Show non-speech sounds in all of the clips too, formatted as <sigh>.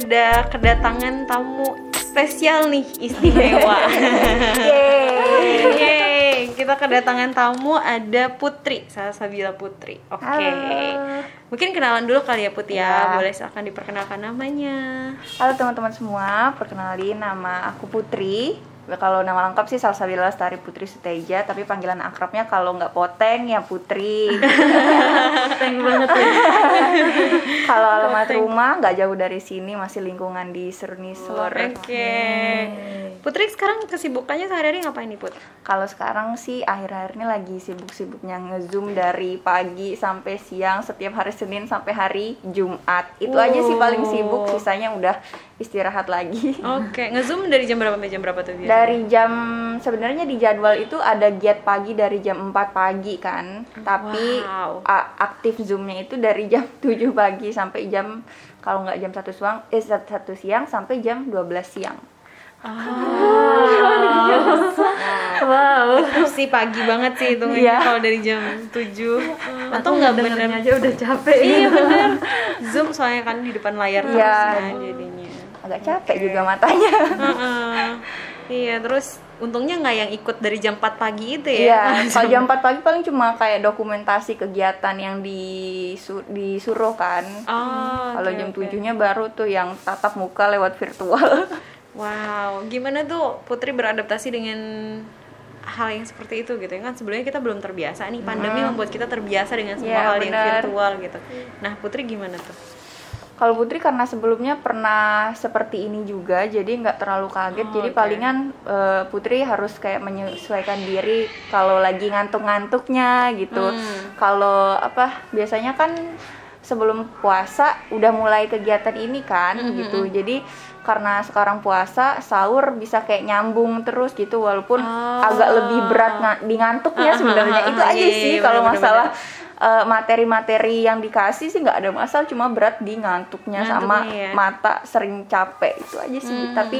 ada kedatangan tamu spesial nih, istimewa. <laughs> Yeay. Yeay, kita kedatangan tamu ada Putri, Salsabila Putri. Oke. Halo. Mungkin kenalan dulu kali ya Put ya. Ya. Boleh silahkan diperkenalkan namanya. Halo teman-teman semua, perkenalin nama aku Putri. Kalau nama lengkap sih Salsabila Lestari Putri Suteja, tapi panggilan akrabnya kalau nggak Poteng ya Putri. <laughs> Poteng banget ya. <laughs> kalau alamat rumah nggak jauh dari sini, masih lingkungan di Sernisor. Oke. Putri sekarang kesibukannya sehari-hari ngapain nih Put? Kalau sekarang sih akhir-akhir ini lagi sibuk-sibuknya ngezoom dari pagi sampai siang setiap hari Senin sampai hari Jumat. Itu aja sih paling sibuk, sisanya udah istirahat lagi. <laughs> Oke, ngezoom dari jam berapa sampai jam berapa tuh biasanya? Dari jam sebenarnya di jadwal itu ada giat pagi dari jam 4 pagi kan. Tapi Wow. a- aktif Zoom-nya itu dari jam <laughs> 7 pagi sampai jam kalau nggak jam 1 siang eh 1 siang sampai jam 12 siang. Wow. si pagi banget sih itu Iya. kalau dari jam 7 Atau nggak bener aja udah capek Iya bener Zoom soalnya kan di depan layar terus Iya. kan jadinya Agak capek juga matanya. Heeh. Iya terus untungnya nggak yang ikut dari jam 4 pagi itu ya Iya, <laughs> kalau jam 4 pagi paling cuma kayak dokumentasi kegiatan yang disu- disuruh kan. Oh, Kalau oke, jam oke. 7-nya baru tuh yang tatap muka lewat virtual. <laughs> Wow, gimana tuh Putri beradaptasi dengan hal yang seperti itu gitu ya kan sebelumnya kita belum terbiasa nih pandemi membuat kita terbiasa dengan semua Iya, hal yang benar. virtual gitu. Nah Putri gimana tuh? Kalau Putri karena sebelumnya pernah seperti ini juga, jadi nggak terlalu kaget. Oh, jadi oke. palingan eh, Putri harus kayak menyesuaikan diri kalau lagi ngantuk-ngantuknya gitu. Hmm. Kalau apa biasanya kan sebelum puasa udah mulai kegiatan ini kan Hmm, gitu. Jadi karena sekarang puasa sahur bisa kayak nyambung terus gitu walaupun Oh. agak lebih berat di ngantuknya sebenarnya itu aja Iya, sih iya, kalau masalah eh, materi-materi yang dikasih sih nggak ada masalah cuma berat di ngantuknya sama Ngantuknya ya. mata sering capek itu aja sih Hmm, tapi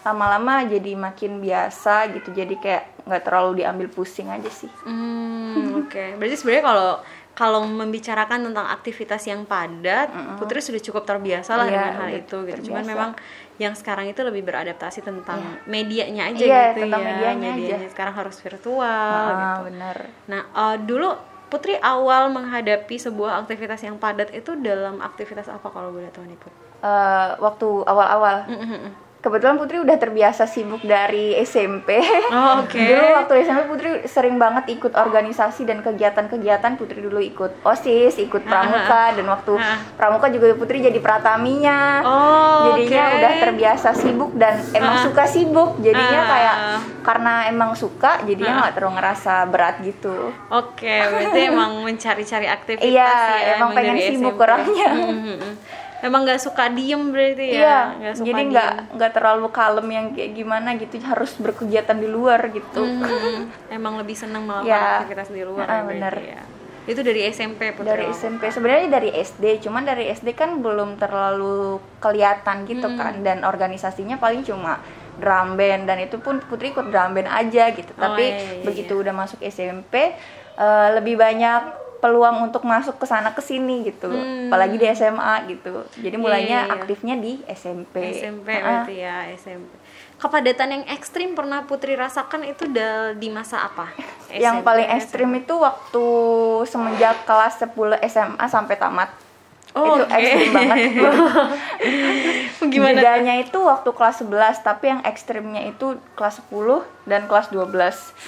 lama-lama jadi makin biasa gitu jadi kayak nggak terlalu diambil pusing aja sih Hmm, <laughs> oke. Berarti sebenarnya kalau kalau membicarakan tentang aktivitas yang padat, Putri sudah cukup terbiasa lah Iya, dengan hal itu gitu. Cuman terbiasa. memang yang sekarang itu lebih beradaptasi tentang medianya aja Iya, gitu tentang ya. medianya aja. sekarang harus virtual gitu. ah bener Nah, eh, dulu Putri awal menghadapi sebuah aktivitas yang padat itu dalam aktivitas apa kalau boleh tahu nih Put? Eh, waktu awal-awal Mm-mm. Kebetulan Putri udah terbiasa sibuk dari SMP Oh, oke. <laughs> Dulu waktu SMP Putri sering banget ikut organisasi dan kegiatan-kegiatan Putri dulu ikut OSIS, ikut pramuka dan waktu Ah. pramuka juga Putri jadi prataminya. Oh, jadinya oke. udah terbiasa sibuk dan emang Ah. suka sibuk. Jadinya Ah. kayak karena emang suka jadinya nggak terlalu ngerasa berat gitu. Oke, berarti <laughs> emang mencari-cari aktivitas Iya, ya, emang pengen sibuk SMP. orangnya. Mm-mm. Emang nggak suka diem berarti ya? Iya, Nggak suka jadi nggak nggak terlalu kalem yang kayak gimana gitu, harus berkegiatan di luar gitu. Hmm, emang lebih senang melakukan Iya. aktivitas di luar Ah, ya berarti bener. ya. Itu dari SMP Putri. dari SMP sebenarnya dari SD cuman dari SD kan belum terlalu kelihatan gitu kan dan organisasinya paling cuma drum band dan itu pun Putri ikut drum band aja gitu Oh, tapi iya, iya, begitu udah masuk SMP eh, lebih banyak peluang untuk masuk ke sana ke sini gitu apalagi di SMA gitu jadi mulainya Hmm. iya, iya. aktifnya di SMP SMP Ah, berarti ya SMP. Kepadatan yang ekstrim pernah Putri rasakan itu di masa apa? yang SMP, paling ekstrim itu waktu semenjak kelas 10 SMA sampai tamat Oh, itu oke. ekstrim banget <laughs> Gimana? Jedanya itu waktu kelas 11, tapi yang ekstrimnya itu kelas 10 dan kelas 12.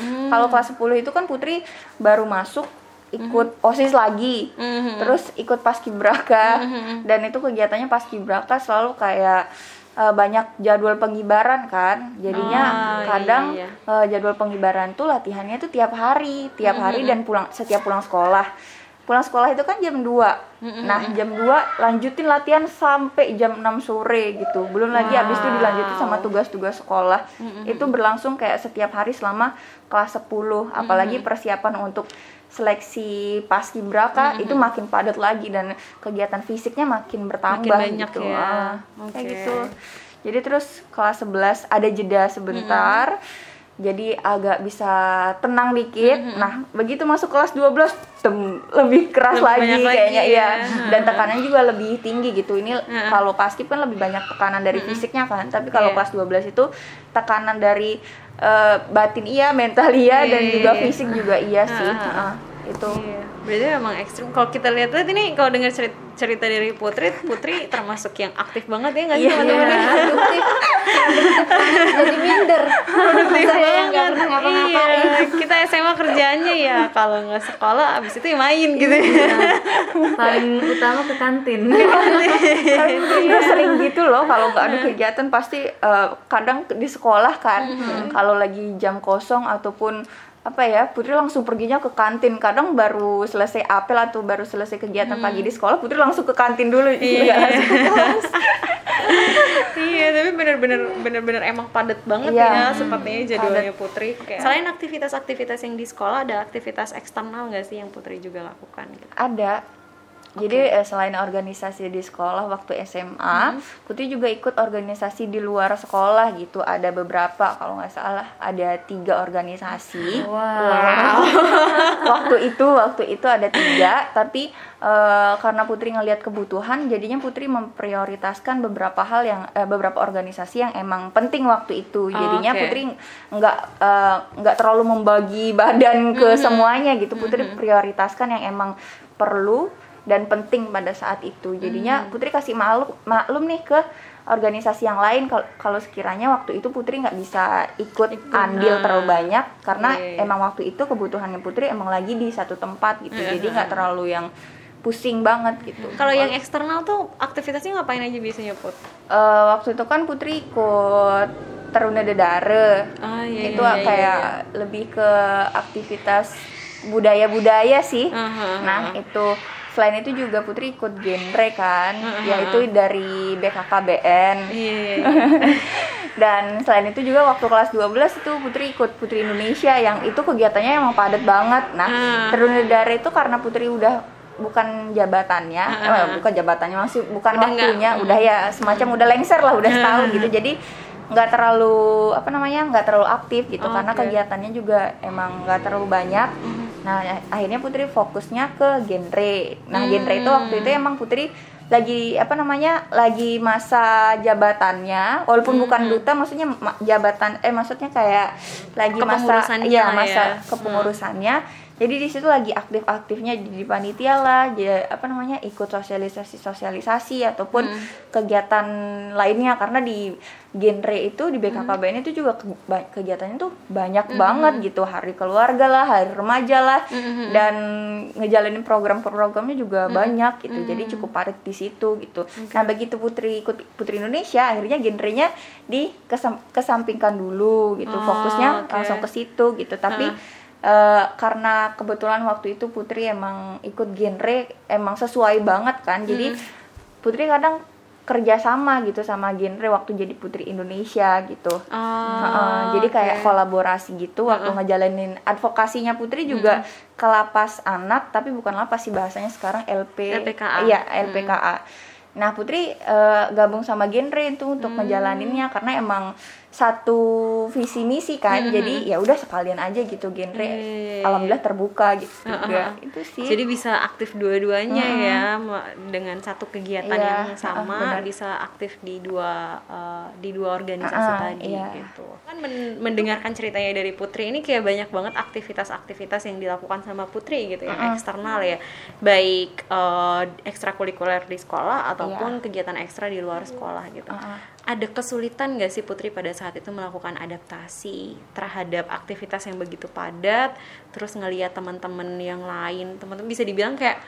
Hmm. Kalau kelas 10 itu kan Putri baru masuk ikut OSIS lagi. Mhm. Terus ikut paskibraka dan itu kegiatannya paskibraka selalu kayak eh, banyak jadwal pengibaran kan. Jadinya Oh, iya, kadang iya. eh, jadwal pengibaran tuh latihannya tuh tiap hari, tiap hari dan pulang setiap pulang sekolah. Pulang sekolah itu kan jam 2. Nah, jam 2 lanjutin latihan sampai jam 6 sore gitu. Belum lagi habis itu dilanjutin sama tugas-tugas sekolah. Itu berlangsung kayak setiap hari selama kelas 10. Apalagi persiapan untuk seleksi paskibraka itu makin padat lagi dan kegiatan fisiknya makin bertambah Makin banyak gitu. ya. Ah, Oke. Kayak gitu. Jadi terus kelas 11 ada jeda sebentar. Jadi agak bisa tenang dikit. Nah, begitu masuk kelas 12 tem, lebih keras Lebih lagi banyak lagi, kayaknya ya. ya. Dan tekanannya juga lebih tinggi gitu. Ini Heeh. kalau paskib kan lebih banyak tekanan dari fisiknya kan. Tapi kalau Iya. kelas 12 itu tekanan dari eh, batin iya, mental iya Iya, dan iya, juga iya. fisik juga iya sih. Heeh. Heeh, itu. Iya. Berarti memang ekstrim. Kalau kita lihat-lihat ini kalau dengar cerita, cerita dari Putri, Putri termasuk yang aktif banget ya nggak sih Iya, teman-teman? iya. produktif <laughs> jadi minder Produktif saya banget. ngapa-ngapain Iya. Kita SMA kerjaannya ya kalau nggak sekolah abis itu ya main gitu. <laughs> paling utama ke kantin Tapi juga sering gitu loh kalau nggak ada kegiatan pasti eh, kadang di sekolah kan kalau lagi jam kosong ataupun apa ya Putri langsung perginya ke kantin kadang baru selesai apel atau baru selesai kegiatan pagi di sekolah Putri langsung ke kantin dulu Iya. kelas. <laughs> iya, tapi bener-bener bener-bener emang padat banget Iya. ya sepertinya jadwalnya Putri. Kayak, selain aktivitas-aktivitas yang di sekolah, ada aktivitas eksternal nggak sih yang Putri juga lakukan? Gitu? ada jadi eh, selain organisasi di sekolah waktu SMA, Putri juga ikut organisasi di luar sekolah gitu. Ada beberapa, kalau nggak salah ada tiga organisasi. wow. <laughs> Waktu itu waktu itu ada tiga tapi eh, karena Putri ngelihat kebutuhan jadinya Putri memprioritaskan beberapa hal yang eh, beberapa organisasi yang emang penting waktu itu. Jadinya oke. Putri nggak eh, nggak terlalu membagi badan ke semuanya gitu. Putri prioritaskan yang emang perlu dan penting pada saat itu. Jadinya Putri kasih maklum maklum nih ke organisasi yang lain kalau kalau sekiranya waktu itu Putri nggak bisa ikut andil terlalu banyak karena Iya. emang waktu itu kebutuhannya Putri emang lagi di satu tempat gitu. Jadi nggak terlalu yang pusing banget gitu. Kalau yang eksternal tuh aktivitasnya ngapain aja biasanya Put? Eh, waktu itu kan Putri ikut Teruna Dedare. Ah, iya, itu iya, iya, kayak lebih ke aktivitas budaya-budaya sih. Aha, nah itu selain itu juga Putri ikut genre kan yaitu dari BKKBN Iya, iya, <laughs> dan selain itu juga waktu kelas 12 itu Putri ikut Putri Indonesia yang itu kegiatannya emang padat banget. Nah, Ah. Teruna Dare itu karena Putri udah bukan jabatannya, eh, bukan jabatannya masih bukan Ah, Udah waktunya, udah ya semacam udah lengser lah, udah setahun gitu. Jadi nggak terlalu apa namanya nggak terlalu aktif gitu karena Oke. kegiatannya juga emang nggak terlalu banyak. Nah akhirnya Putri fokusnya ke genre. Nah genre itu waktu itu emang Putri lagi apa namanya lagi masa jabatannya. Walaupun bukan duta maksudnya ma- jabatan eh maksudnya kayak lagi masa Kepengurusannya ya. masa ya. kepengurusannya jadi di situ lagi aktif-aktifnya di panitia lah dia apa namanya ikut sosialisasi sosialisasi ataupun kegiatan lainnya. Karena di genre itu di BKKBN itu juga ke- kegiatannya tuh banyak banget gitu. Hari keluarga lah hari remaja lah dan ngejalanin program-programnya juga banyak gitu. Jadi cukup padat di situ gitu. Nah begitu Putri ikut Putri Indonesia akhirnya genrenya di kesam- kesampingkan dulu gitu. Oh, fokusnya oke. langsung ke situ gitu. Tapi eh, karena kebetulan waktu itu Putri emang ikut genre emang sesuai banget kan. Jadi Putri kadang kerja sama gitu sama genre waktu jadi Putri Indonesia gitu. Ah, Heeh, jadi kayak kolaborasi gitu waktu ngejalanin advokasinya Putri juga ke lapas anak tapi bukan lapas sih bahasanya sekarang LP LPKA. iya LPKA nah Putri eh, gabung sama genre itu untuk ngejalaninnya karena emang satu visi misi kan jadi ya udah sekalian aja gitu genre iya. alhamdulillah terbuka gitu Heeh, juga heeh. itu sih Jadi bisa aktif dua-duanya ya ma- dengan satu kegiatan Iya, yang sama benar. bisa aktif di dua eh, di dua organisasi Heeh, tadi iya. gitu. Kan men- mendengarkan ceritanya dari Putri ini kayak banyak banget aktivitas-aktivitas yang dilakukan sama Putri gitu yang eksternal ya. Baik eh, ekstrakurikuler di sekolah ataupun kegiatan ekstra di luar sekolah gitu. Heeh. Ada kesulitan gak sih Putri pada saat itu melakukan adaptasi terhadap aktivitas yang begitu padat, terus ngeliat teman-teman yang lain, teman-teman bisa dibilang kayak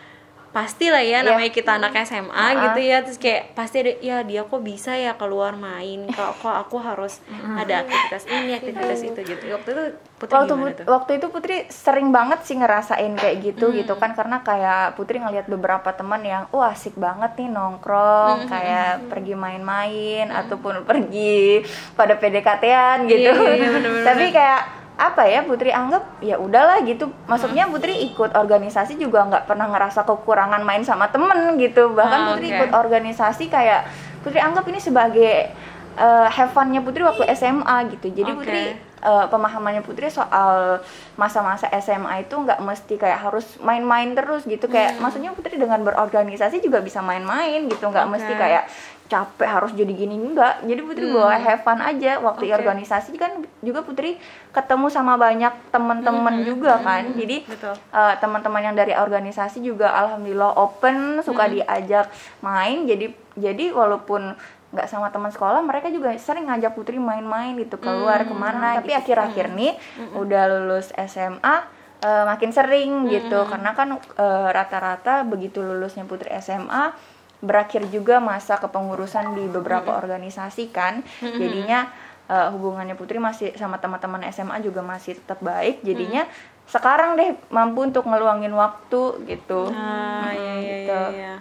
pasti lah ya Iya. namanya kita anak SMA gitu ya terus kayak pasti ada ya dia kok bisa ya keluar main? Kok kok aku harus ada aktivitas ini aktivitas itu gitu. Waktu itu Putri waktu Put- tuh? waktu itu Putri sering banget sih ngerasain kayak gitu gitu kan karena kayak Putri ngelihat beberapa teman yang wah asik banget nih nongkrong kayak pergi main-main ataupun pergi pada PDKT-an gitu. Iya, iya, bener-bener. <laughs> tapi kayak apa ya Putri anggap ya udahlah gitu. Maksudnya Putri ikut organisasi juga nggak pernah ngerasa kekurangan main sama temen gitu. Bahkan Ah, Putri oke. ikut organisasi kayak Putri anggap ini sebagai eh, have fun-nya Putri waktu SMA gitu. Jadi Oke. Putri eh, pemahamannya Putri soal masa-masa SMA itu nggak mesti kayak harus main-main terus gitu. Kayak maksudnya Putri dengan berorganisasi juga bisa main-main gitu. Nggak mesti Oke. kayak capek harus jadi gini enggak. Jadi Putri bawa have fun aja. Waktu Oke. organisasi kan juga Putri ketemu sama banyak teman-teman juga kan. Jadi Betul. eh, teman-teman yang dari organisasi juga alhamdulillah open suka diajak main. Jadi jadi walaupun nggak sama teman sekolah mereka juga sering ngajak Putri main-main gitu keluar ke mana tapi akhir-akhir nih udah lulus SMA eh, makin sering gitu. Karena kan eh, rata-rata begitu lulusnya Putri SMA berakhir juga masa kepengurusan di beberapa organisasi kan? Jadinya eh, hubungannya Putri masih sama teman-teman SMA juga masih tetap baik. Jadinya sekarang deh mampu untuk ngeluangin waktu gitu. Ah, iya, iya, gitu. iya, iya.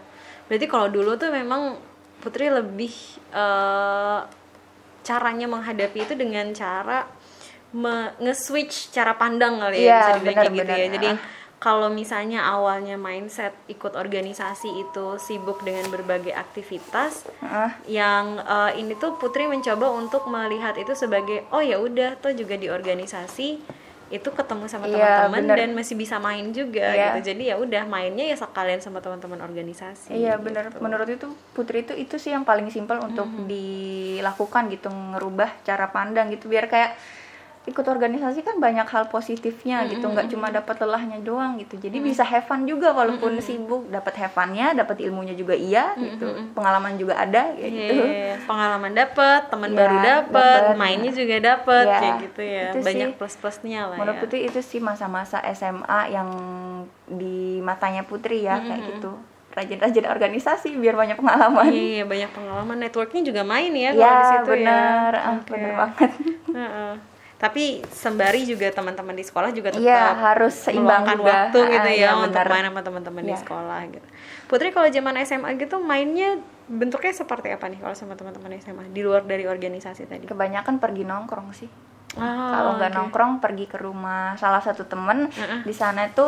Berarti kalau dulu tuh memang Putri lebih eh, caranya menghadapi itu dengan cara nge-switch cara pandang kali ya Iya, bisa dibilang gitu ya. Jadi kalau misalnya awalnya mindset ikut organisasi itu sibuk dengan berbagai aktivitas, Ah, yang eh, ini tuh Putri mencoba untuk melihat itu sebagai oh ya udah tuh juga di organisasi itu ketemu sama Iya, teman-teman dan masih bisa main juga Iya. gitu. Jadi ya udah mainnya ya sekalian sama teman-teman organisasi. Iya gitu. benar. Menurut itu Putri itu itu sih yang paling simpel untuk dilakukan gitu, ngerubah cara pandang gitu biar kayak ikut organisasi kan banyak hal positifnya gitu, nggak cuma dapat lelahnya doang gitu. Jadi bisa have fun juga walaupun sibuk, dapat have funnya, dapat ilmunya juga iya gitu. Pengalaman juga ada kayak Iya, gitu. iya, iya. pengalaman dapet, teman Iya, baru dapet. mainnya juga dapet Iya, kayak gitu ya. itu Banyak sih. plus-plusnya lah Menurut ya. Putri itu sih masa-masa SMA yang di matanya Putri ya kayak gitu. Rajin-rajin organisasi biar banyak pengalaman. Iya, iya, banyak pengalaman networknya juga main ya kalau Ya, di situ benar, ya. ah, Oke. benar banget. Heeh. Tapi sembari juga teman-teman di sekolah juga tetap Iya, harus seimbang meluangkan juga. waktu gitu Ah, ya iya, untuk main sama teman-teman di Iya. sekolah gitu. Putri kalau zaman SMA gitu mainnya bentuknya seperti apa nih kalau sama teman-teman SMA di luar dari organisasi tadi? Kebanyakan pergi nongkrong sih. Ah, Kalau nggak oke. nongkrong pergi ke rumah salah satu temen di sana itu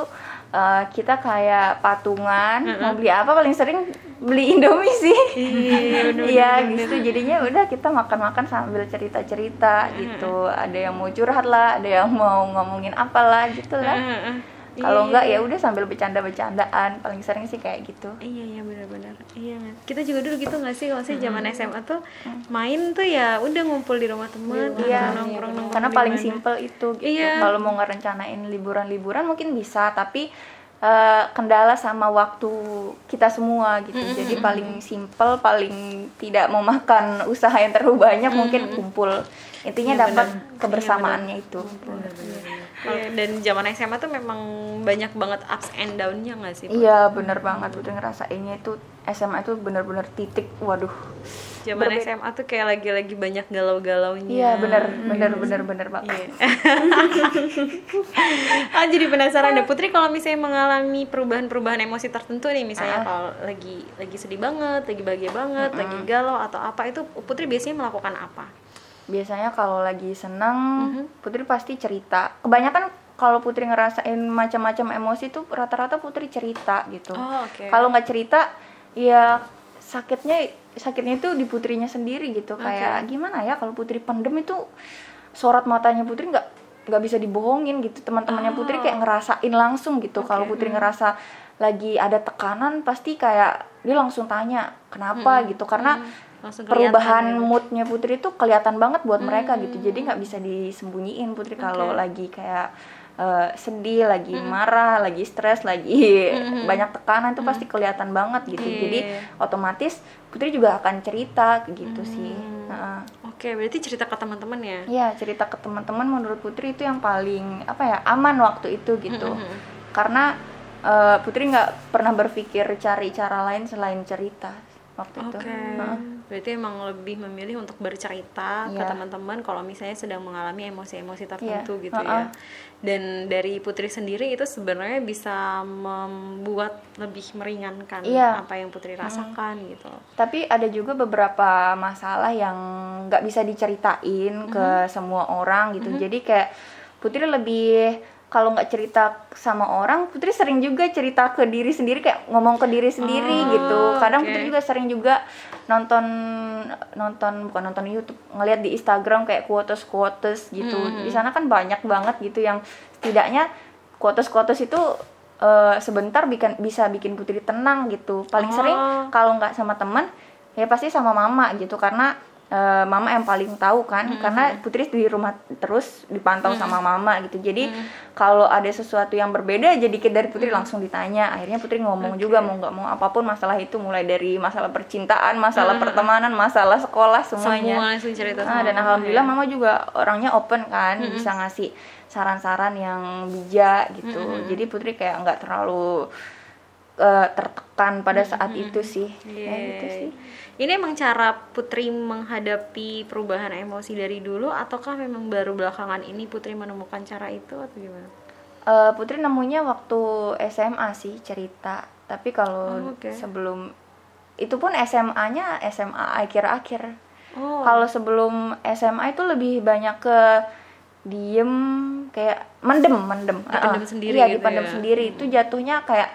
eh, kita kayak patungan mau beli apa paling sering beli Indomie sih. Iya, Iya gitu jadinya udah kita makan-makan sambil cerita-cerita gitu. Ada yang mau curhat lah, ada yang mau ngomongin apalah gitu lah. Heeh. Kalau Iya, enggak iya. ya udah sambil bercanda-bercandaan paling sering sih kayak gitu. Iya iya benar-benar. Iya? Kita juga dulu gitu nggak sih kalau sih zaman SMA tuh main tuh ya udah ngumpul di rumah teman, Iya, nongkrong nongkrong karena paling simpel itu gitu. Iya. Kalau mau ngerencanain liburan-liburan mungkin bisa, tapi eh, kendala sama waktu kita semua gitu. Jadi paling simpel, paling tidak memakan <laughs> usaha yang terlalu banyak mungkin kumpul. Intinya Iya, dapat benar. kebersamaannya itu. Iya, dan zaman SMA tuh memang banyak banget ups and down-nya nggak sih? Iya, bener banget. Udah ngerasainnya itu SMA itu bener-bener titik. Waduh. Zaman berbeda. SMA tuh kayak lagi-lagi banyak galau-galaunya. Iya, bener, bener, bener, bener banget. Iya. <laughs> ah jadi penasaran deh Putri kalau misalnya mengalami perubahan-perubahan emosi tertentu nih misalnya kalau lagi lagi sedih banget, lagi bahagia banget, lagi galau atau apa itu Putri biasanya melakukan apa? Biasanya kalau lagi seneng, Putri pasti cerita. Kebanyakan kalau Putri ngerasain macam-macam emosi tuh rata-rata Putri cerita gitu. Oh, oke. Kalau nggak cerita, ya sakitnya sakitnya itu di Putrinya sendiri gitu. Kayak gimana ya kalau Putri pendem itu sorot matanya Putri nggak nggak bisa dibohongin gitu. Teman-temannya Putri kayak ngerasain langsung gitu. Kalau Putri ngerasa lagi ada tekanan, pasti kayak dia langsung tanya kenapa gitu. Karena Langsung perubahan gitu. moodnya Putri itu kelihatan banget buat mereka gitu jadi nggak bisa disembunyiin Putri kalau lagi kayak eh, sedih lagi marah lagi stres lagi banyak tekanan itu pasti kelihatan banget gitu. Iya, jadi iya. otomatis Putri juga akan cerita gitu sih. Heeh. Oke, berarti cerita ke teman-teman ya. Iya cerita ke teman-teman menurut Putri itu yang paling apa ya aman waktu itu gitu. Karena eh, Putri nggak pernah berpikir cari cara lain selain cerita waktu itu Oke. Heeh. Berarti emang lebih memilih untuk bercerita ke Iya. teman-teman kalau misalnya sedang mengalami emosi-emosi tertentu Iya, gitu ya. Dan dari Putri sendiri itu sebenarnya bisa membuat lebih meringankan Iya. apa yang Putri rasakan gitu. tapi ada juga beberapa masalah yang nggak bisa diceritain ke semua orang gitu jadi kayak Putri lebih kalau nggak cerita sama orang Putri sering juga cerita ke diri sendiri kayak ngomong ke diri sendiri Oh, gitu. Kadang oke. Putri juga sering juga nonton nonton bukan nonton YouTube ngeliat di Instagram kayak quotes quotes gitu. Hmm, di sana kan banyak banget gitu yang setidaknya quotes quotes itu eh, sebentar bikin bisa bikin Putri tenang gitu. Paling Oh. sering kalau nggak sama teman ya pasti sama mama gitu. Karena eh, mama yang paling tahu kan Hmm, karena Putri di rumah terus dipantau sama mama gitu. Jadi kalau ada sesuatu yang berbeda aja dikit dari Putri Hmm. langsung ditanya. Akhirnya Putri ngomong juga mau nggak mau apa pun masalah itu mulai dari masalah percintaan masalah pertemanan masalah sekolah semuanya. Semua langsung cerita Nah, dan alhamdulillah ya. mama juga orangnya open kan bisa ngasih saran-saran yang bijak gitu. Jadi Putri kayak nggak terlalu eh, tertekan pada saat itu sih ya gitu Yeay. sih Ini emang cara Putri menghadapi perubahan emosi dari dulu ataukah memang baru belakangan ini Putri menemukan cara itu atau gimana? Eh, Putri nemunya waktu SMA sih cerita tapi Oh, kalau oke. sebelum itu pun SMA-nya SMA akhir-akhir Oh, kalau sebelum SMA itu lebih banyak ke diem kayak mendem mendem Dipendem Heeh. sendiri iya gitu dipendem ya. sendiri itu jatuhnya kayak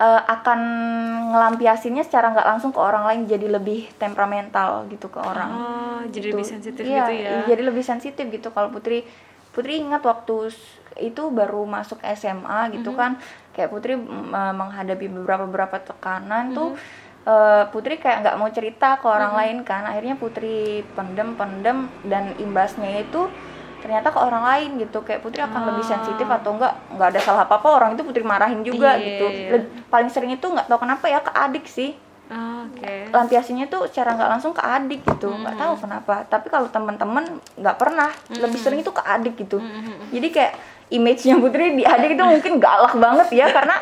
eh, akan ngelampiasinnya secara nggak langsung ke orang lain jadi lebih temperamental gitu ke orang oh, jadi Gitu. lebih sensitif Iya, gitu ya. jadi lebih sensitif gitu kalau Putri Putri ingat waktu itu baru masuk SMA gitu kan kayak Putri mm, eh, menghadapi beberapa beberapa tekanan tuh Mhm. eh, Putri kayak nggak mau cerita ke orang lain kan akhirnya Putri pendem pendem dan imbasnya itu ternyata ke orang lain gitu. Kayak Putri akan lebih sensitif atau enggak? Nggak ada salah apa apa orang itu Putri marahin juga Ah. Iya, gitu. Paling sering itu nggak tahu kenapa ya ke adik sih. Oh, Oke. lampiasinnya tuh secara nggak langsung ke adik gitu. Nggak tahu kenapa. Tapi kalau teman-teman nggak pernah. Lebih sering itu ke adik gitu. Jadi kayak image-nya Putri di adik itu mungkin galak banget ya karena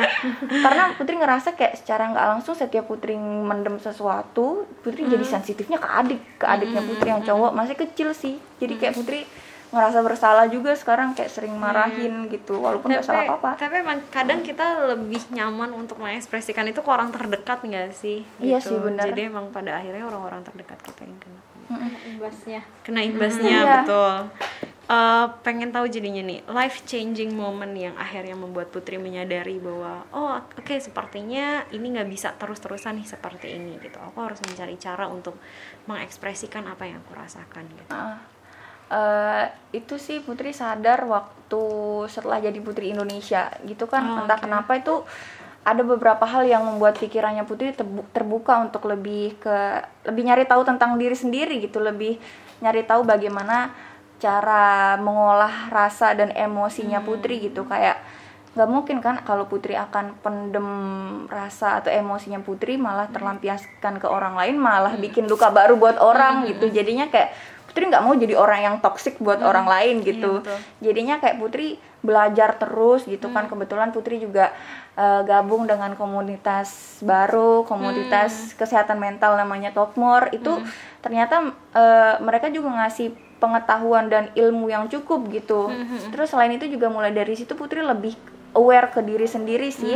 karena Putri ngerasa kayak secara nggak langsung setiap Putri mendem sesuatu Putri jadi sensitifnya ke adik ke adiknya Putri yang cowok masih kecil sih. Jadi kayak Putri ngerasa bersalah juga sekarang kayak sering marahin gitu walaupun nggak salah apa-apa tapi emang kadang kita lebih nyaman untuk mengekspresikan itu ke orang terdekat nggak sih? Iya Gitu. sih, benar. Jadi emang pada akhirnya orang-orang terdekat kita yang kena imbasnya kena imbasnya Iya. betul. Eh, pengen tahu jadinya nih life changing moment yang akhirnya membuat Putri menyadari bahwa oh oke sepertinya ini nggak bisa terus-terusan nih seperti ini gitu. Aku harus mencari cara untuk mengekspresikan apa yang aku rasakan gitu. Ah. Eh, itu sih Putri sadar waktu setelah jadi Putri Indonesia gitu kan. Oh, entah oke. kenapa itu ada beberapa hal yang membuat pikirannya Putri terbu- terbuka untuk lebih ke lebih nyari tahu tentang diri sendiri gitu. Lebih nyari tahu bagaimana cara mengolah rasa dan emosinya Putri gitu. Kayak nggak mungkin kan kalau Putri akan pendem rasa atau emosinya Putri malah terlampiaskan ke orang lain malah bikin luka baru buat orang gitu. Jadinya kayak Putri nggak mau jadi orang yang toksik buat orang lain gitu. betul. jadinya kayak Putri belajar terus gitu kan. Kebetulan Putri juga eh, gabung dengan komunitas baru komunitas kesehatan mental namanya Topmor itu ternyata eh, mereka juga ngasih pengetahuan dan ilmu yang cukup gitu. Terus selain itu juga mulai dari situ Putri lebih aware ke diri sendiri sih.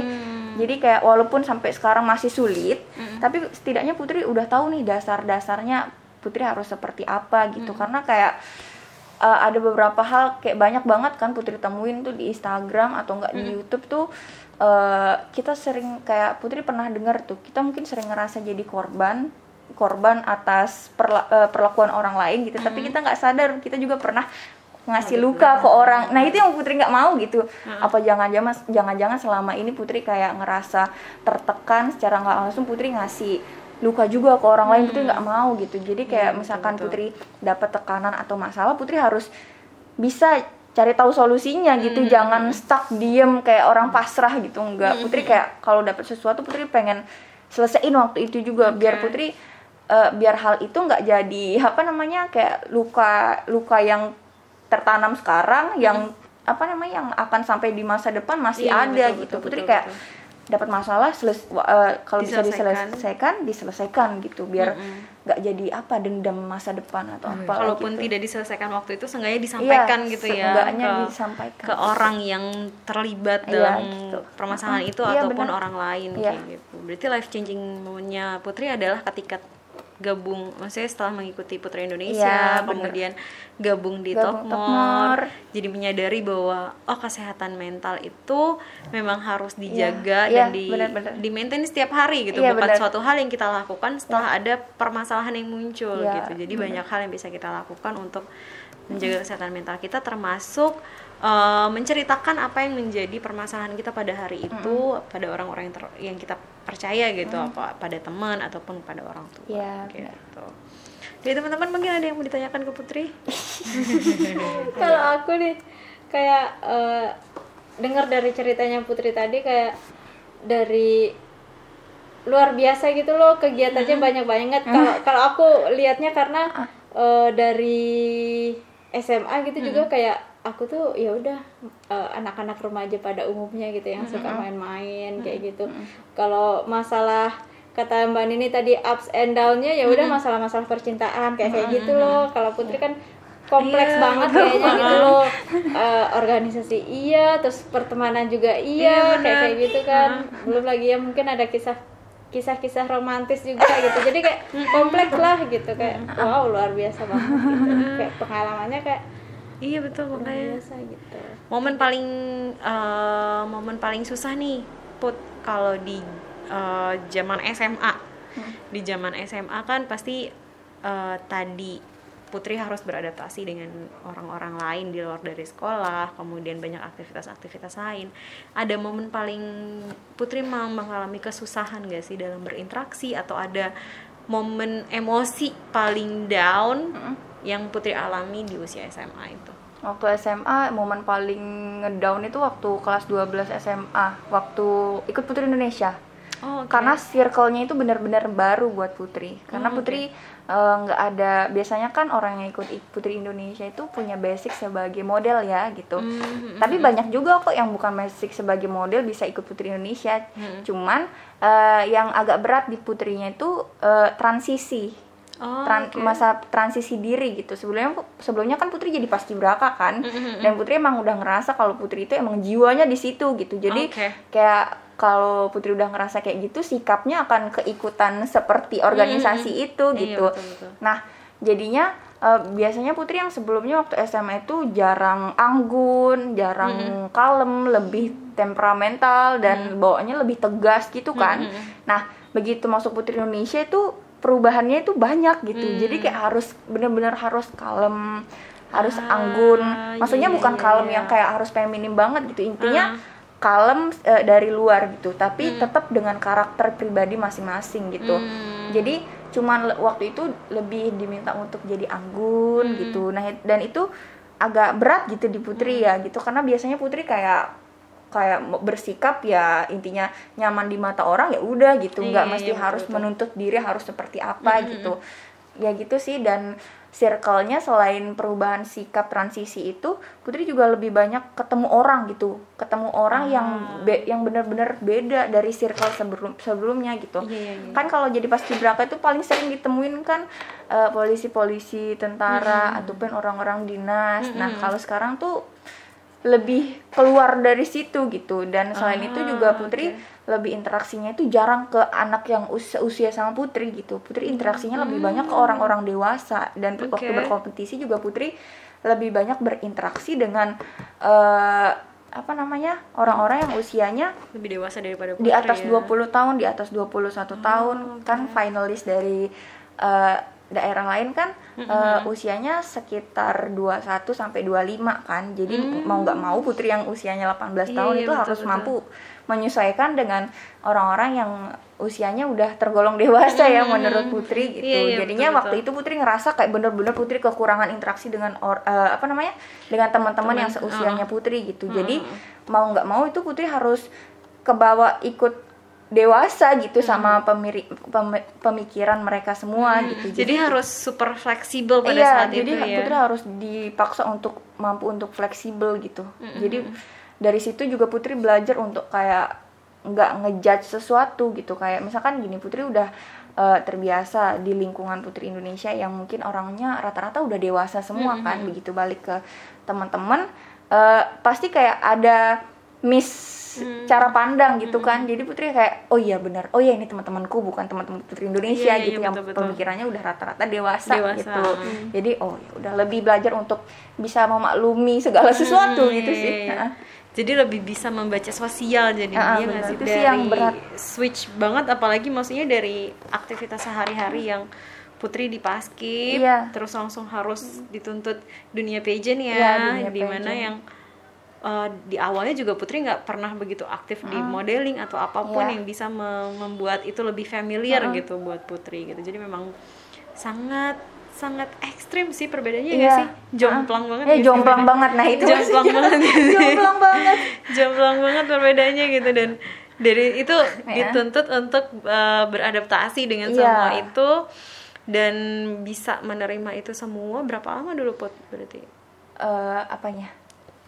Jadi kayak walaupun sampai sekarang masih sulit tapi setidaknya Putri udah tahu nih dasar-dasarnya Putri harus seperti apa gitu. Karena kayak uh, ada beberapa hal kayak banyak banget kan Putri temuin tuh di Instagram atau enggak di YouTube tuh uh, kita sering kayak Putri pernah dengar tuh kita mungkin sering ngerasa jadi korban korban atas perla- uh, perlakuan orang lain gitu. Tapi kita nggak sadar kita juga pernah ngasih luka ke orang. Nah itu yang Putri nggak mau gitu. Apa jangan-jangan jangan-jangan selama ini Putri kayak ngerasa tertekan secara nggak langsung Putri ngasih luka juga ke orang lain Putri nggak mau gitu. Jadi kayak misalkan Putri dapat tekanan atau masalah Putri harus bisa cari tahu solusinya gitu. Jangan stuck diem kayak orang pasrah gitu enggak Putri kayak kalau dapat sesuatu Putri pengen selesaiin waktu itu juga. Biar Putri eh, biar hal itu nggak jadi apa namanya kayak luka luka yang tertanam sekarang yang apa namanya yang akan sampai di masa depan masih Iya, ada betul, gitu. betul, Putri betul, kayak betul. Dapat masalah seles- eh, kalau bisa Diselesaikan. diselesaikan gitu biar nggak jadi apa dendam masa depan atau apa Kalaupun gitu. tidak diselesaikan waktu itu seenggaknya disampaikan Iya, gitu ya ke, disampaikan. ke orang yang terlibat Iya, dalam gitu. permasalahan itu Iya, ataupun benar. orang lain Iya. kayak gitu. Berarti life changing momennya Putri adalah ketika gabung maksudnya setelah mengikuti Putra Indonesia Iya, bener. kemudian gabung di Gabung More. jadi menyadari bahwa oh kesehatan mental itu memang harus dijaga dan Iya, di bener-bener. di maintain setiap hari gitu Iya, bukan bener. suatu hal yang kita lakukan setelah ada permasalahan yang muncul Iya, gitu jadi banyak hal yang bisa kita lakukan untuk menjaga kesehatan mental kita termasuk eh, menceritakan apa yang menjadi permasalahan kita pada hari itu pada orang-orang yang, ter- yang kita percaya gitu apa pada teman ataupun pada orang tua benar. gitu. Jadi teman-teman mungkin ada yang mau ditanyakan ke Putri? <laughs> Kalau aku nih kayak eh, dengar dari ceritanya Putri tadi kayak dari luar biasa gitu loh kegiatannya banyak banget. Kalau kalau aku lihatnya karena eh, dari SMA gitu juga kayak aku tuh ya udah eh, anak-anak remaja pada umumnya gitu yang suka main-main kayak gitu. Kalau masalah kata Mbak Nini tadi ups and down-nya ya udah masalah-masalah percintaan kayak kayak gitu loh. Kalau Putri kan kompleks banget kayaknya <laughs> gitu loh. Eh, organisasi iya, terus pertemanan juga iya, kayak kayak gitu kan. Belum lagi ya mungkin ada kisah kisah-kisah romantis juga gitu. Jadi kayak kompleks lah gitu kayak wow luar biasa banget gitu. <laughs> Kayak pengalamannya kayak iya betul luar makanya biasa gitu. momen paling eh, momen paling susah nih put kalau di eh, zaman SMA di zaman SMA kan pasti eh, tadi Putri harus beradaptasi dengan orang-orang lain di luar dari sekolah kemudian banyak aktivitas-aktivitas lain ada momen paling Putri mau mengalami kesusahan gak sih dalam berinteraksi atau ada momen emosi paling down yang Putri alami di usia SMA itu Waktu SMA momen paling ngedown itu waktu kelas 12 SMA, waktu ikut Putri Indonesia. Oh, oke. Karena circle-nya itu benar-benar baru buat Putri. Karena Oh, oke. Putri eh, nggak ada biasanya kan orang yang ikut Putri Indonesia itu punya basic sebagai model ya gitu. Hmm, Tapi banyak juga kok yang bukan basic sebagai model bisa ikut Putri Indonesia. Hmm. Cuman eh, yang agak berat di putrinya itu eh, transisi. Oh, Tran- oke. masa transisi diri gitu sebelumnya sebelumnya kan Putri jadi pasti beraka kan Mm-hmm, dan Putri emang udah ngerasa kalau Putri itu emang jiwanya di situ gitu jadi Oke. kayak kalau Putri udah ngerasa kayak gitu sikapnya akan keikutan seperti organisasi itu Iya, gitu. betul, betul. nah jadinya eh, biasanya Putri yang sebelumnya waktu SMA itu jarang anggun jarang kalem lebih temperamental dan bawaannya lebih tegas gitu kan. nah begitu masuk Putri Indonesia itu perubahannya itu banyak gitu. Hmm. jadi kayak harus bener-bener harus kalem harus anggun. maksudnya iya, bukan iya, kalem iya. yang kayak harus feminim banget gitu. Intinya kalem eh, dari luar gitu. Tapi tetap dengan karakter pribadi masing-masing gitu. Hmm. jadi cuman waktu itu lebih diminta untuk jadi anggun gitu. Nah dan itu agak berat gitu di putri ya gitu. Karena biasanya putri kayak kayak bersikap ya intinya nyaman di mata orang ya udah gitu. Iya, nggak iya, mesti betul, harus betul. menuntut diri harus seperti apa gitu. Ya gitu sih dan circle-nya selain perubahan sikap transisi itu Putri juga lebih banyak ketemu orang gitu. Ketemu orang yang Ah. be- yang benar-benar beda dari circle sebelum sebelumnya gitu. Iya, iya, iya. kan kalau jadi paskibraka itu paling sering ditemuin kan eh, polisi-polisi tentara ataupun orang-orang dinas. Nah kalau sekarang tuh lebih keluar dari situ gitu. Dan selain itu juga Ah, Putri lebih interaksinya itu jarang ke anak yang usia usia sama Putri gitu. Putri interaksinya lebih banyak ke orang-orang dewasa. Dan waktu Oke. berkompetisi juga Putri lebih banyak berinteraksi dengan eh, apa namanya orang-orang yang usianya lebih dewasa daripada di Putri atas ya. 20 tahun, di atas 21 tahun. Kan finalis dari eh, daerah lain kan eh, usianya sekitar 21 sampai 25 kan. Jadi mau nggak mau putri yang usianya 18 Iya, tahun iya, itu betul, harus betul. mampu menyesuaikan dengan orang-orang yang usianya udah tergolong dewasa ya menurut putri gitu. Iya, iya, Jadinya betul, waktu itu putri ngerasa kayak bener-bener putri kekurangan interaksi dengan or- eh, apa namanya? dengan teman-teman yang seusianya putri gitu. Jadi mau nggak mau itu putri harus kebawa ikut dewasa gitu sama pemiri, pem- pemikiran mereka semua gitu. jadi, harus super fleksibel pada iya, saat jadi itu ya. Putri harus dipaksa untuk mampu untuk fleksibel gitu. Jadi dari situ juga putri belajar untuk kayak nggak ngejudge sesuatu gitu. Kayak misalkan gini putri udah eh, terbiasa di lingkungan putri Indonesia yang mungkin orangnya rata-rata udah dewasa semua kan. begitu balik ke teman-teman eh, pasti kayak ada miss cara pandang gitu kan jadi putri kayak oh iya benar oh iya ini teman-temanku bukan teman-teman putri Indonesia Iya, iya, gitu iya, yang betul, betul. pemikirannya udah rata-rata dewasa, Dewasa, gitu hmm. jadi oh ya udah lebih belajar untuk bisa memaklumi segala sesuatu Hmm, gitu sih. Heeh. jadi lebih bisa membaca sosial jadi Ah, dia benar. nggak sih Itu dari sih yang berat. switch banget apalagi maksudnya dari aktivitas sehari-hari yang Putri di paskib Iya. terus langsung harus dituntut dunia pageant ya, Iya, dunia di mana yang uh, di awalnya juga Putri nggak pernah begitu aktif di modeling atau apa pun Iya. yang bisa me- membuat itu lebih familiar gitu buat Putri gitu. Jadi memang sangat sangat ekstrim sih perbedaannya nggak Iya. sih? Jomplang banget eh gitu jomplang banget. Nah itu <laughs> jomplang banget. Gitu. jomplang banget. <laughs> Jomplang banget perbedaannya gitu. Dan dari itu Ya. dituntut untuk uh, beradaptasi dengan Iya. semua itu dan bisa menerima itu semua. Berapa lama dulu Put berarti? Eh, apanya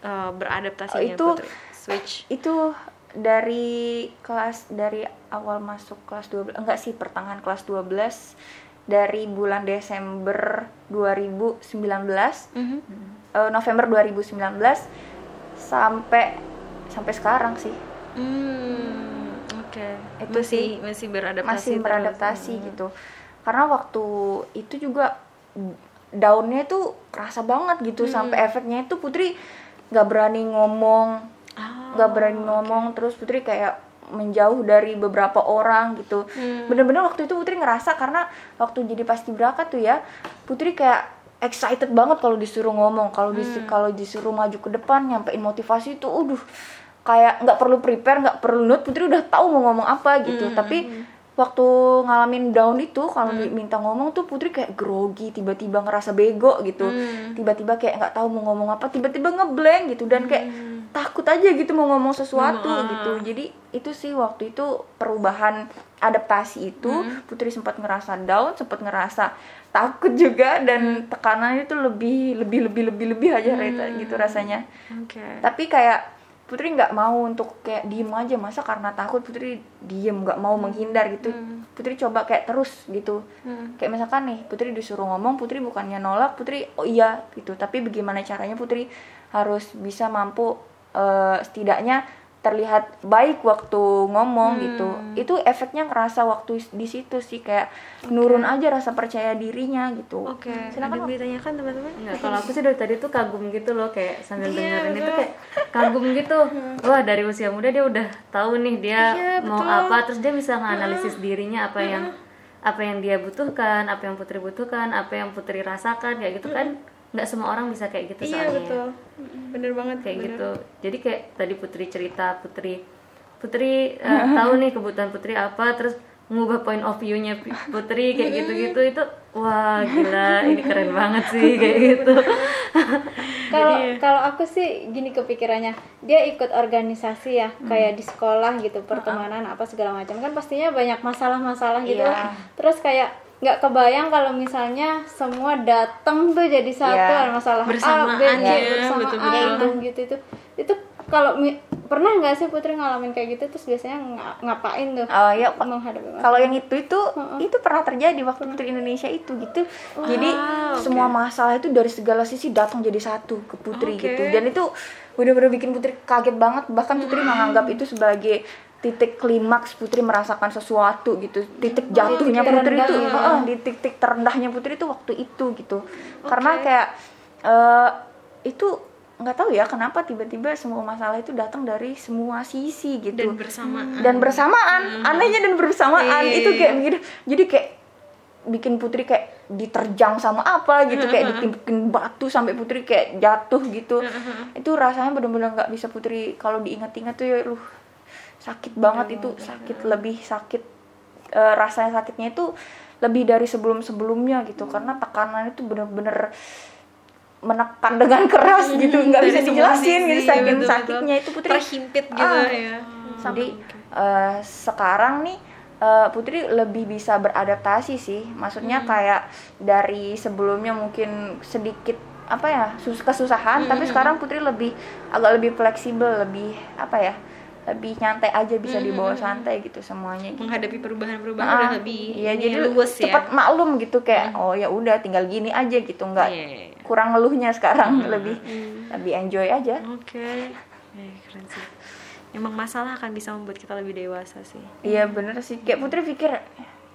uh, beradaptasinya Oh, itu- Putri switch itu dari kelas dari awal masuk kelas 12 enggak sih pertengahan kelas 12 dari bulan Desember 2019 Mhm. eh, November 2019 sampai sampai sekarang sih Hmm, oke. Itu Masih sih masih beradaptasi. masih terus. beradaptasi Hmm. gitu karena waktu itu juga daunnya tuh kerasa banget gitu Hmm. sampai efeknya itu Putri nggak berani ngomong Ah, nggak berani ngomong. Terus Putri kayak menjauh dari beberapa orang gitu. Hmm. bener-bener waktu itu Putri ngerasa karena waktu jadi pasti berangkat tuh ya Putri kayak excited banget kalau disuruh ngomong kalau disuruh kalau disuruh maju ke depan nyampein motivasi itu udah kayak nggak perlu prepare nggak perlu note Putri udah tahu mau ngomong apa gitu. Tapi waktu ngalamin down itu kalau diminta ngomong tuh Putri kayak grogi tiba-tiba ngerasa bego gitu. Tiba-tiba kayak nggak tahu mau ngomong apa tiba-tiba ngeblank gitu dan kayak takut aja gitu mau ngomong sesuatu gitu. Jadi itu sih waktu itu perubahan adaptasi itu Putri sempat ngerasa down sempat ngerasa takut juga dan tekanannya itu lebih lebih lebih lebih lebih aja Rita, gitu rasanya. Oke. tapi kayak Putri nggak mau untuk kayak diem aja. Masa karena takut Putri diem nggak mau menghindar gitu. Putri coba kayak terus gitu. Kayak misalkan nih Putri disuruh ngomong Putri bukannya nolak Putri oh iya gitu. Tapi bagaimana caranya Putri harus bisa mampu eh, setidaknya terlihat baik waktu ngomong gitu itu efeknya ngerasa waktu di situ sih kayak nurun aja rasa percaya dirinya gitu Oke. Silakan, Ada yang ditanyakan teman-teman? Enggak, kalau aku sih dari tadi tuh kagum gitu loh kayak sambil Iya, dengerin itu kayak kagum gitu. Wah, dari usia muda dia udah tahu nih dia Iya, mau betul. apa terus dia bisa nganalisis dirinya apa yang apa yang dia butuhkan, apa yang Putri butuhkan, apa yang Putri rasakan kayak gitu kan. Nggak semua orang bisa kayak gitu Iya soalnya. betul. Bener banget Kayak bener. gitu. Jadi kayak tadi Putri cerita Putri Putri eh, <laughs> tahu nih kebutuhan Putri apa terus mengubah point of view-nya Putri kayak gitu-gitu itu wah <laughs> gila ini keren banget sih kayak gitu. <laughs> kalau kalau aku sih gini kepikirannya dia ikut organisasi ya kayak di sekolah gitu pertemanan apa segala macam kan pastinya banyak masalah-masalah gitu Iya. terus kayak nggak kebayang kalau misalnya semua datang tuh jadi satu ada masalah Bersamaan A, B, C, ya, bersamaan betul-betul. itu gitu itu itu kalau pernah nggak sih Putri ngalamin kayak gitu? Terus biasanya nga- ngapain tuh Oh, ya, menghadapi masalah? kalau yang itu itu itu pernah terjadi waktu Putri Indonesia itu gitu. Jadi semua masalah itu dari segala sisi datang jadi satu ke Putri Oke. gitu dan itu benar-benar bikin Putri kaget banget. Bahkan Putri menganggap itu sebagai titik klimaks Putri merasakan sesuatu gitu. Titik jatuhnya Putri itu heeh, di titik terendahnya Putri itu waktu itu gitu. Karena kayak eh, itu nggak tahu ya kenapa tiba-tiba semua masalah itu datang dari semua sisi gitu. Dan bersamaan. dan bersamaan. Anehnya dan bersamaan. Iya, itu kayak begitu. Jadi kayak bikin putri kayak diterjang sama apa gitu. Kayak ditimpukin batu sampai putri kayak jatuh gitu. Itu rasanya benar-benar nggak bisa putri kalau diingat-ingat tuh ya lu sakit banget itu sakit lebih sakit eh, rasanya sakitnya itu lebih dari sebelum-sebelumnya gitu. Karena tekanan itu bener-bener menekan dengan keras gitu. Nggak bisa dijelasin gitu saking betul-betul. sakitnya itu putri. terhimpit gitu Ah. ya. jadi eh, sekarang nih eh, Putri lebih bisa beradaptasi sih. Maksudnya kayak dari sebelumnya mungkin sedikit apa ya sus kesusahan tapi sekarang Putri lebih agak lebih fleksibel lebih apa ya lebih nyantai aja bisa dibawa santai gitu semuanya gitu. Menghadapi perubahan-perubahan Ah, udah lebih iya ini jadi luwes ya. cepat maklum gitu kayak oh ya udah tinggal gini aja gitu nggak Iya, iya, iya. kurang ngeluhnya sekarang lebih lebih enjoy aja Oke. Eh, keren sih. emang masalah akan bisa membuat kita lebih dewasa sih Iya bener sih. Kayak Putri pikir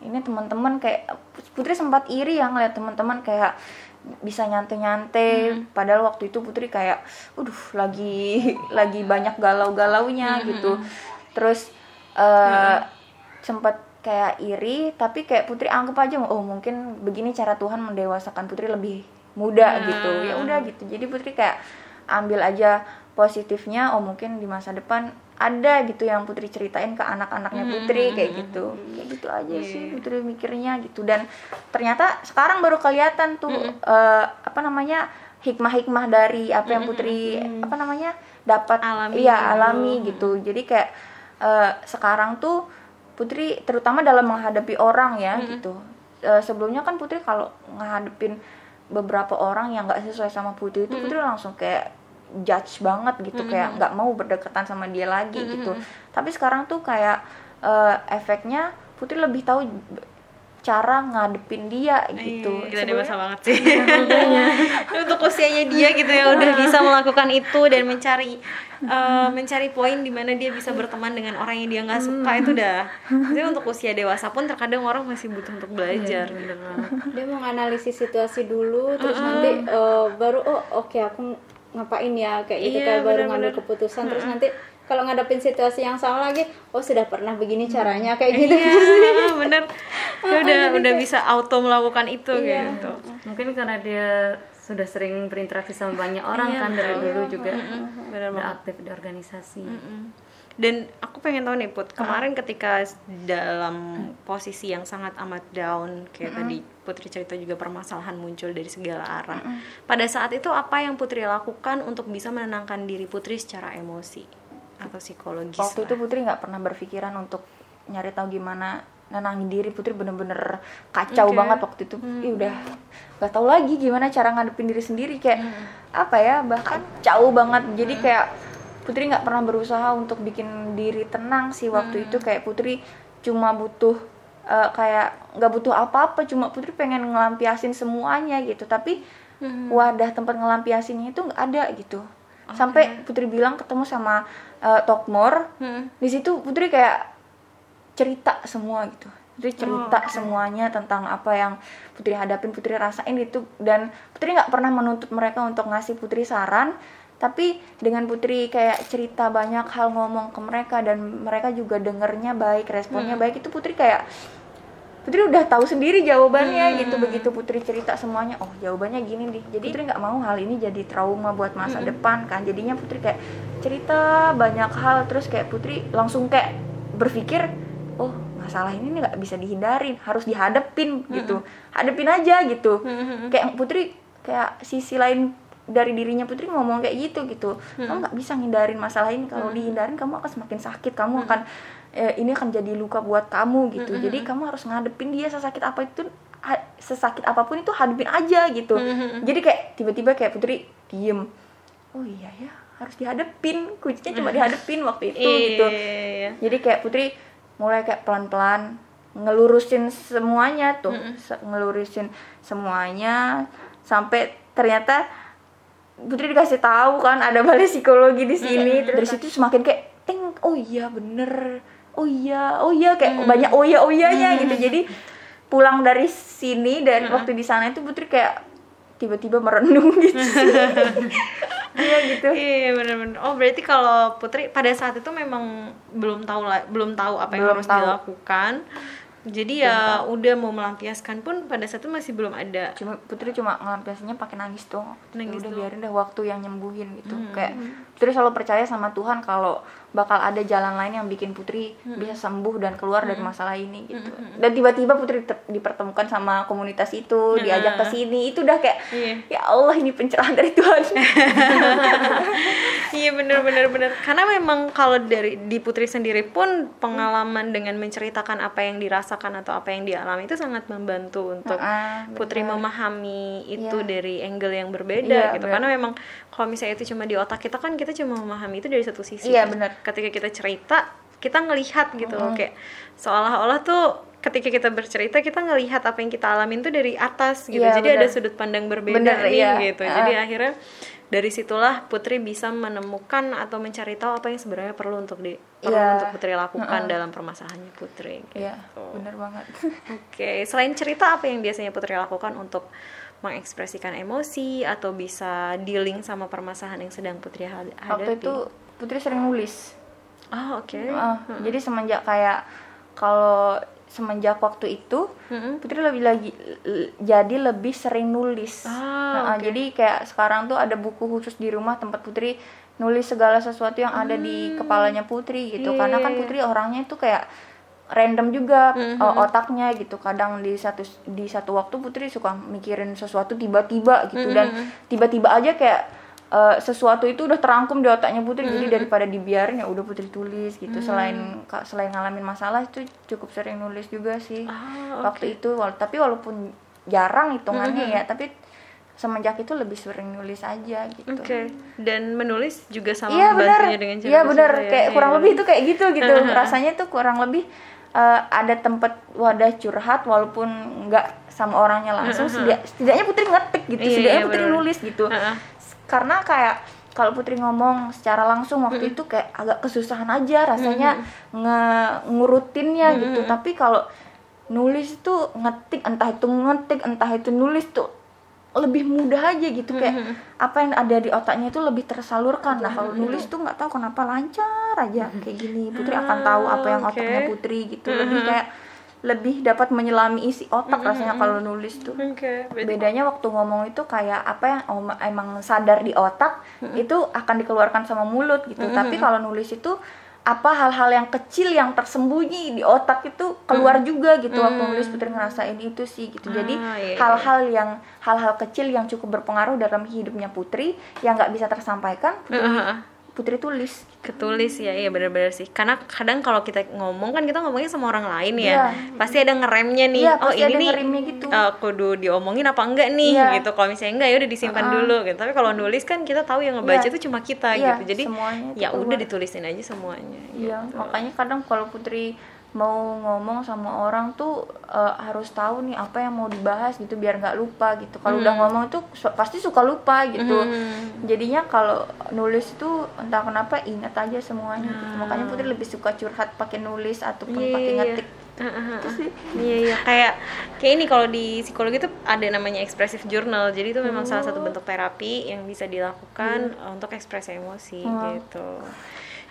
ini teman-teman kayak Putri sempat iri ya ngeliat teman-teman kayak bisa nyantai-nyantai padahal waktu itu Putri kayak aduh lagi lagi banyak galau-galaunya gitu. Terus eh sempat kayak iri tapi kayak Putri anggap aja oh mungkin begini cara Tuhan mendewasakan Putri lebih muda gitu. Ya udah gitu. Jadi Putri kayak ambil aja positifnya oh mungkin di masa depan ada gitu yang Putri ceritain ke anak-anaknya Putri kayak gitu. kayak gitu aja sih Putri mikirnya gitu. Dan ternyata sekarang baru kelihatan tuh eh, apa namanya hikmah-hikmah dari apa yang Putri apa namanya dapat Alami iya gitu. alami gitu. Jadi kayak eh, sekarang tuh Putri terutama dalam menghadapi orang ya gitu. Eh, sebelumnya kan Putri kalau ngadepin beberapa orang yang nggak sesuai sama Putri itu Putri langsung kayak judge banget gitu kayak nggak mau berdekatan sama dia lagi gitu. Tapi sekarang tuh kayak eh, efeknya Putri lebih tahu cara ngadepin dia gitu. Iya, Gila Sebelumnya- dewasa banget sih. <laughs> <laughs> Untuk usianya dia gitu ya Udah bisa <laughs> melakukan itu Dan mencari eh, Mencari poin di mana dia bisa berteman dengan orang yang dia nggak suka Itu udah Jadi untuk usia dewasa pun terkadang orang masih butuh untuk belajar. bener banget. Dia menganalisis situasi dulu terus nanti eh, baru oh oke aku ngapain ya kayak gitu Iya, kayak baru ngambil keputusan. Terus nanti kalau ngadepin situasi yang sama lagi oh sudah pernah begini caranya kayak gitu. <laughs> Iya bener <laughs> Dia udah udah bisa auto melakukan itu Iya. gitu. Mungkin karena dia sudah sering berinteraksi sama banyak orang kan dari dulu juga. Bener udah aktif di organisasi Dan aku pengen tahu nih Put, kemarin ketika dalam posisi yang sangat amat down kayak tadi Putri cerita juga permasalahan muncul dari segala arah. Pada saat itu apa yang Putri lakukan untuk bisa menenangkan diri Putri secara emosi atau psikologis? waktu lah? itu Putri nggak pernah berpikiran untuk nyari tahu gimana nenangin diri. Putri bener-bener kacau Oke. banget waktu itu. Ih, udah nggak tahu lagi gimana cara ngadepin diri sendiri. Kayak apa ya bahkan kacau banget. Jadi kayak Putri nggak pernah berusaha untuk bikin diri tenang sih waktu itu. Kayak Putri cuma butuh eh, kayak nggak butuh apa-apa cuma Putri pengen ngelampiasin semuanya gitu. Tapi wadah tempat ngelampiasinnya itu nggak ada gitu. Sampai Putri bilang ketemu sama eh, Tokmor. Di situ Putri kayak cerita semua gitu. Putri cerita semuanya tentang apa yang Putri hadapin Putri rasain gitu. Dan Putri nggak pernah menuntut mereka untuk ngasih Putri saran tapi dengan Putri kayak cerita banyak hal ngomong ke mereka dan mereka juga dengernya baik responnya baik itu Putri kayak Putri udah tahu sendiri jawabannya gitu. Begitu Putri cerita semuanya oh jawabannya gini nih. Jadi Putri nggak mau hal ini jadi trauma buat masa depan kan. Jadinya Putri kayak cerita banyak hal terus kayak Putri langsung kayak berpikir oh masalah ini nggak bisa dihindarin harus dihadapin gitu. Hadapin aja gitu. Kayak Putri kayak sisi lain dari dirinya Putri ngomong kayak gitu gitu. Kamu nggak bisa ngindarin masalah ini. Kalau dihindarin kamu akan semakin sakit. Kamu akan eh, ini akan jadi luka buat kamu gitu. Jadi kamu harus ngadepin dia sesakit apa itu ha- sesakit apa pun itu hadapin aja gitu. Jadi kayak tiba-tiba kayak Putri diem. Oh iya ya harus dihadepin. Kuncinya cuma dihadepin waktu itu gitu. Iya. jadi kayak Putri mulai kayak pelan-pelan ngelurusin semuanya tuh. Se- ngelurusin semuanya. Sampai ternyata Putri dikasih tahu kan ada balai psikologi di sini. Dari situ semakin kayak ting oh iya bener. Oh iya oh iya kayak banyak oh iya oh iyanya gitu. Jadi pulang dari sini dan waktu di sana itu Putri kayak tiba-tiba merenung <laughs> gitu. <laughs> Iya gitu. Iya benar-benar. Oh berarti kalau Putri pada saat itu memang belum tahu lah, belum tahu apa yang Belum harus tahu. dilakukan. Jadi ya udah mau melampiaskan pun pada saat itu masih belum ada. cuma Putri cuma ngelampiasinnya pakai nangis Ya Nangis udah doang. biarin deh waktu yang nyembuhin gitu kayak Putri selalu percaya sama Tuhan kalau bakal ada jalan lain yang bikin Putri bisa sembuh dan keluar dari masalah ini gitu dan tiba-tiba Putri dipertemukan sama komunitas itu diajak ke sini itu udah kayak Iya. ya Allah ini pencerahan dari Tuhan <laughs> Iya benar-benar benar. Karena memang kalau dari di Putri sendiri pun pengalaman dengan menceritakan apa yang dirasakan atau apa yang dialami itu sangat membantu untuk Ah, Putri memahami itu Iya. dari angle yang berbeda Iya, gitu. benar. Karena memang kalau misalnya itu cuma di otak kita kan kita cuma memahami itu dari satu sisi. Iya, Terus benar. Ketika kita cerita kita ngelihat gitu loh kayak seolah-olah tuh ketika kita bercerita kita ngelihat apa yang kita alamin tuh dari atas gitu Iya, jadi bener. ada sudut pandang berbeda Bener, nih iya. gitu jadi akhirnya dari situlah Putri bisa menemukan atau mencari tahu apa yang sebenarnya perlu untuk di perlu Iya. untuk Putri lakukan dalam permasalahannya Putri gitu. Iya, bener banget. <laughs> Oke, selain cerita apa yang biasanya Putri lakukan untuk mengekspresikan emosi atau bisa dealing sama permasalahan yang sedang Putri had- hadapi? Waktu itu Putri sering nulis. Oh, oke. Heeh, Jadi semenjak kayak kalau semenjak waktu itu Mm-mm. Putri lebih lagi jadi lebih sering nulis. Ah, Heeh, oke. Jadi kayak sekarang tuh ada buku khusus di rumah tempat Putri nulis segala sesuatu yang ada di kepalanya Putri gitu. Hmm. Iya, Karena iya, kan iya. Putri orangnya itu kayak random juga Mhm. uh, otaknya gitu. Kadang di satu di satu waktu Putri suka mikirin sesuatu tiba-tiba gitu dan Mhm. tiba-tiba aja kayak uh, sesuatu itu udah terangkum di otaknya Putri jadi daripada dibiarin ya udah Putri tulis gitu. Selain ka- selain ngalamin masalah itu cukup sering nulis juga sih Ah, waktu itu wal- tapi walaupun jarang hitungannya ya tapi semenjak itu lebih sering nulis aja gitu Oke. Dan menulis juga sama iya benar membantunya dengan cara iya benar ya? kayak kurang iya. lebih itu kayak gitu gitu <laughs> rasanya tuh kurang lebih eh, ada tempat wadah curhat walaupun nggak sama orangnya langsung <laughs> setidaknya putri ngetik gitu Iya, setidaknya iya, putri benar. nulis gitu. Karena kayak kalau putri ngomong secara langsung waktu itu kayak agak kesusahan aja rasanya nge ngurutinnya gitu. Tapi kalau nulis itu ngetik entah itu ngetik entah itu nulis tuh lebih mudah aja gitu. Kayak apa yang ada di otaknya itu lebih tersalurkan. Nah kalau nulis tuh nggak tahu kenapa lancar aja kayak gini. Putri akan tahu apa yang oke. otaknya putri gitu. Lebih kayak lebih dapat menyelami isi otak rasanya kalau nulis tuh. Berarti- bedanya waktu ngomong itu kayak apa yang om- emang sadar di otak itu akan dikeluarkan sama mulut gitu. Tapi kalau nulis itu apa hal-hal yang kecil yang tersembunyi di otak itu keluar juga gitu. Waktu nulis putri ngerasain itu sih gitu. Jadi Ah, iya, iya. hal-hal yang hal-hal kecil yang cukup berpengaruh dalam hidupnya putri yang nggak bisa tersampaikan putri, Heeh. Putri tulis ketulis ya iya benar-benar sih karena kadang kalau kita ngomong kan kita ngomongnya sama orang lain ya Iya. pasti ada ngeremnya nih Iya, oh ini nih gitu. eh, kudu diomongin apa enggak nih Iya. gitu kalau misalnya enggak ya udah disimpan dulu gitu tapi kalau nulis kan kita tahu yang ngebaca Iya. itu cuma kita Iya, gitu jadi itu ya udah ditulisin aja semuanya Iya, gitu. makanya kadang kalau Putri mau ngomong sama orang tuh eh, harus tahu nih apa yang mau dibahas gitu biar nggak lupa gitu. Kalau udah ngomong tuh su- pasti suka lupa gitu. Hmm. Jadinya kalau nulis tuh entah kenapa ingat aja semuanya. gitu. Makanya Putri lebih suka curhat pakai nulis ataupun Iya, pakai iya, ngetik. Itu sih. Iya iya kayak kayak ini kalau di psikologi itu ada namanya expressive journal. Jadi itu memang salah Oh. satu bentuk terapi yang bisa dilakukan Iya. uh, untuk ekspresi emosi Oh. gitu.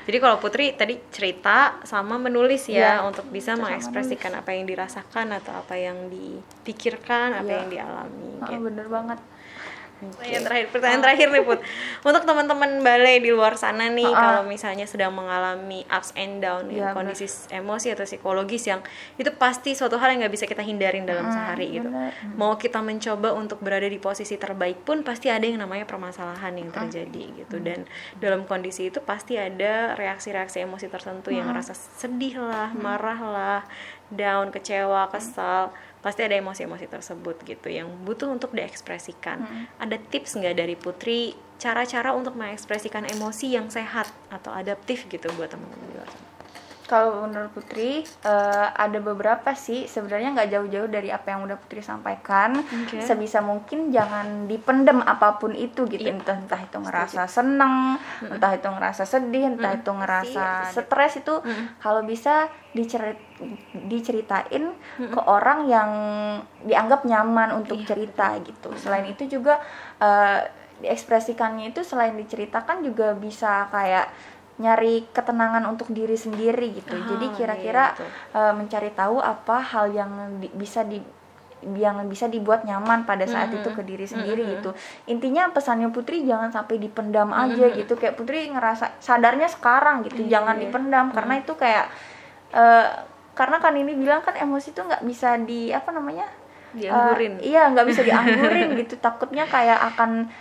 Jadi kalau Putri tadi cerita sama menulis ya Iya, untuk bisa mengekspresikan apa yang dirasakan atau apa yang dipikirkan, apa Iya. yang dialami Ah, gitu. bener banget. Pertanyaan terakhir, pertanyaan terakhir nih Put. Untuk teman-teman balai di luar sana nih, ah. kalau misalnya sedang mengalami ups and down ya, Iya, kondisi emosi atau psikologis yang itu pasti suatu hal yang nggak bisa kita hindarin dalam sehari gitu. bener. Mau kita mencoba untuk berada di posisi terbaik pun pasti ada yang namanya permasalahan yang terjadi gitu. Dan dalam kondisi itu pasti ada reaksi-reaksi emosi tertentu yang rasa sedih lah, marah lah, down, kecewa, kesal pasti ada emosi-emosi tersebut gitu yang butuh untuk diekspresikan. Ada tips nggak dari Putri cara-cara untuk mengekspresikan emosi yang sehat atau adaptif gitu buat teman-teman di luar sana? Kalau menurut Putri eh, ada beberapa sih sebenarnya nggak jauh-jauh dari apa yang udah Putri sampaikan. Oke. Sebisa mungkin jangan dipendem apa pun itu gitu. Iya. Entah entah itu ngerasa seneng, entah itu ngerasa sedih, entah itu ngerasa stres itu kalau bisa dicerit diceritain ke orang yang dianggap nyaman untuk cerita gitu. Selain itu juga eh, diekspresikannya itu selain diceritakan juga bisa kayak nyari ketenangan untuk diri sendiri gitu. Ah, Jadi iya, kira-kira betul. eh, mencari tahu apa hal yang di- bisa di yang bisa dibuat nyaman pada saat itu ke diri sendiri gitu. Intinya pesannya Putri jangan sampai dipendam aja gitu. Kayak Putri ngerasa sadarnya sekarang gitu, jangan dipendam karena itu kayak eh, karena kan ini bilang kan emosi itu nggak bisa di apa namanya? Dianggurin. Eh, iya, nggak bisa dianggurin <laughs> gitu. Takutnya kayak akan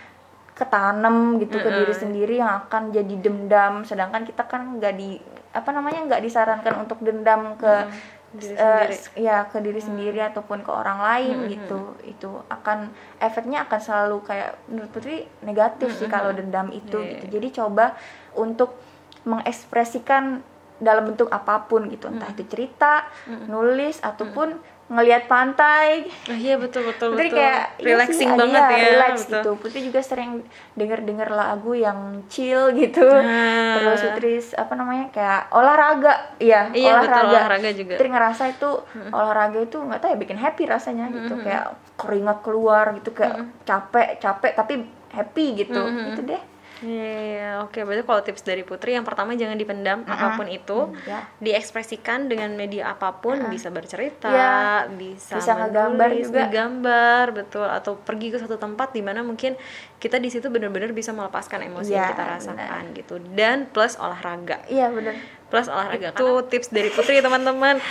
ketanam gitu ke diri sendiri yang akan jadi dendam. Sedangkan kita kan nggak di apa namanya nggak disarankan untuk dendam ke Diri eh, sendiri. s- ya ke diri sendiri ataupun ke orang lain gitu. Itu akan efeknya akan selalu kayak menurut Putri negatif sih kalau dendam itu Iya, gitu. jadi coba untuk mengekspresikan dalam bentuk apa pun gitu. Entah itu cerita nulis ataupun ngelihat pantai Oh, iya betul betul Putri betul. kayak iya relaxing sih, banget iya, ya. relax betul. gitu. Putri juga sering denger-denger lagu yang chill gitu. Nah. Terus Putri apa namanya kayak olahraga, iya, Iya, betul, olahraga juga. Putri ngerasa itu olahraga itu nggak tahu ya bikin happy rasanya gitu, kayak keringat keluar gitu kayak capek capek tapi happy gitu, gitu deh. Iya, iya, oke. Berarti kalau tips dari Putri, yang pertama jangan dipendam apa pun itu, ya. diekspresikan dengan media apa pun, bisa bercerita, Iya. bisa, Bisa ngegambar menulis, juga. ngegambar, betul. Atau pergi ke satu tempat di mana mungkin kita di situ benar-benar bisa melepaskan emosi yang Iya, kita rasakan gitu. Dan plus olahraga. Iya bener. Plus olahraga itu tips dari Putri teman-teman.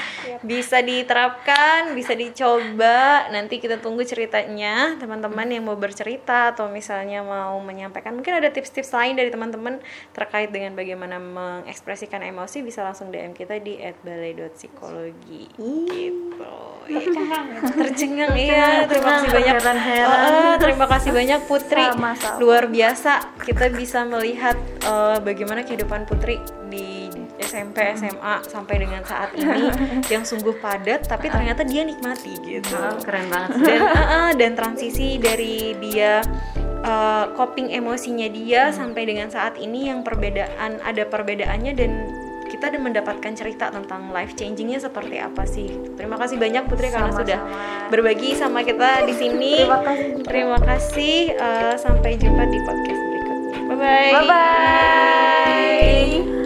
Bisa diterapkan bisa dicoba. Nanti kita tunggu ceritanya. Teman-teman yang mau bercerita atau misalnya mau menyampaikan mungkin ada tips-tips lain dari teman-teman terkait dengan bagaimana mengekspresikan emosi bisa langsung DM kita di @balai.psikologi gitu. Tercengang iya. Terima kasih banyak. Oh, terima kasih banyak Putri. Luar biasa. Kita bisa melihat eh, bagaimana kehidupan Putri di SMP SMA sampai dengan saat ini <laughs> yang sungguh padat tapi ternyata dia nikmati gitu. Oh, keren banget dan ah, ah, dan transisi dari dia eh, coping emosinya dia sampai dengan saat ini yang perbedaan ada perbedaannya dan kita ada mendapatkan cerita tentang life changingnya seperti apa sih. Terima kasih banyak Putri karena sudah berbagi sama kita di sini. Terima kasih terima kasih eh, sampai jumpa di podcast berikutnya. Bye bye Bye bye.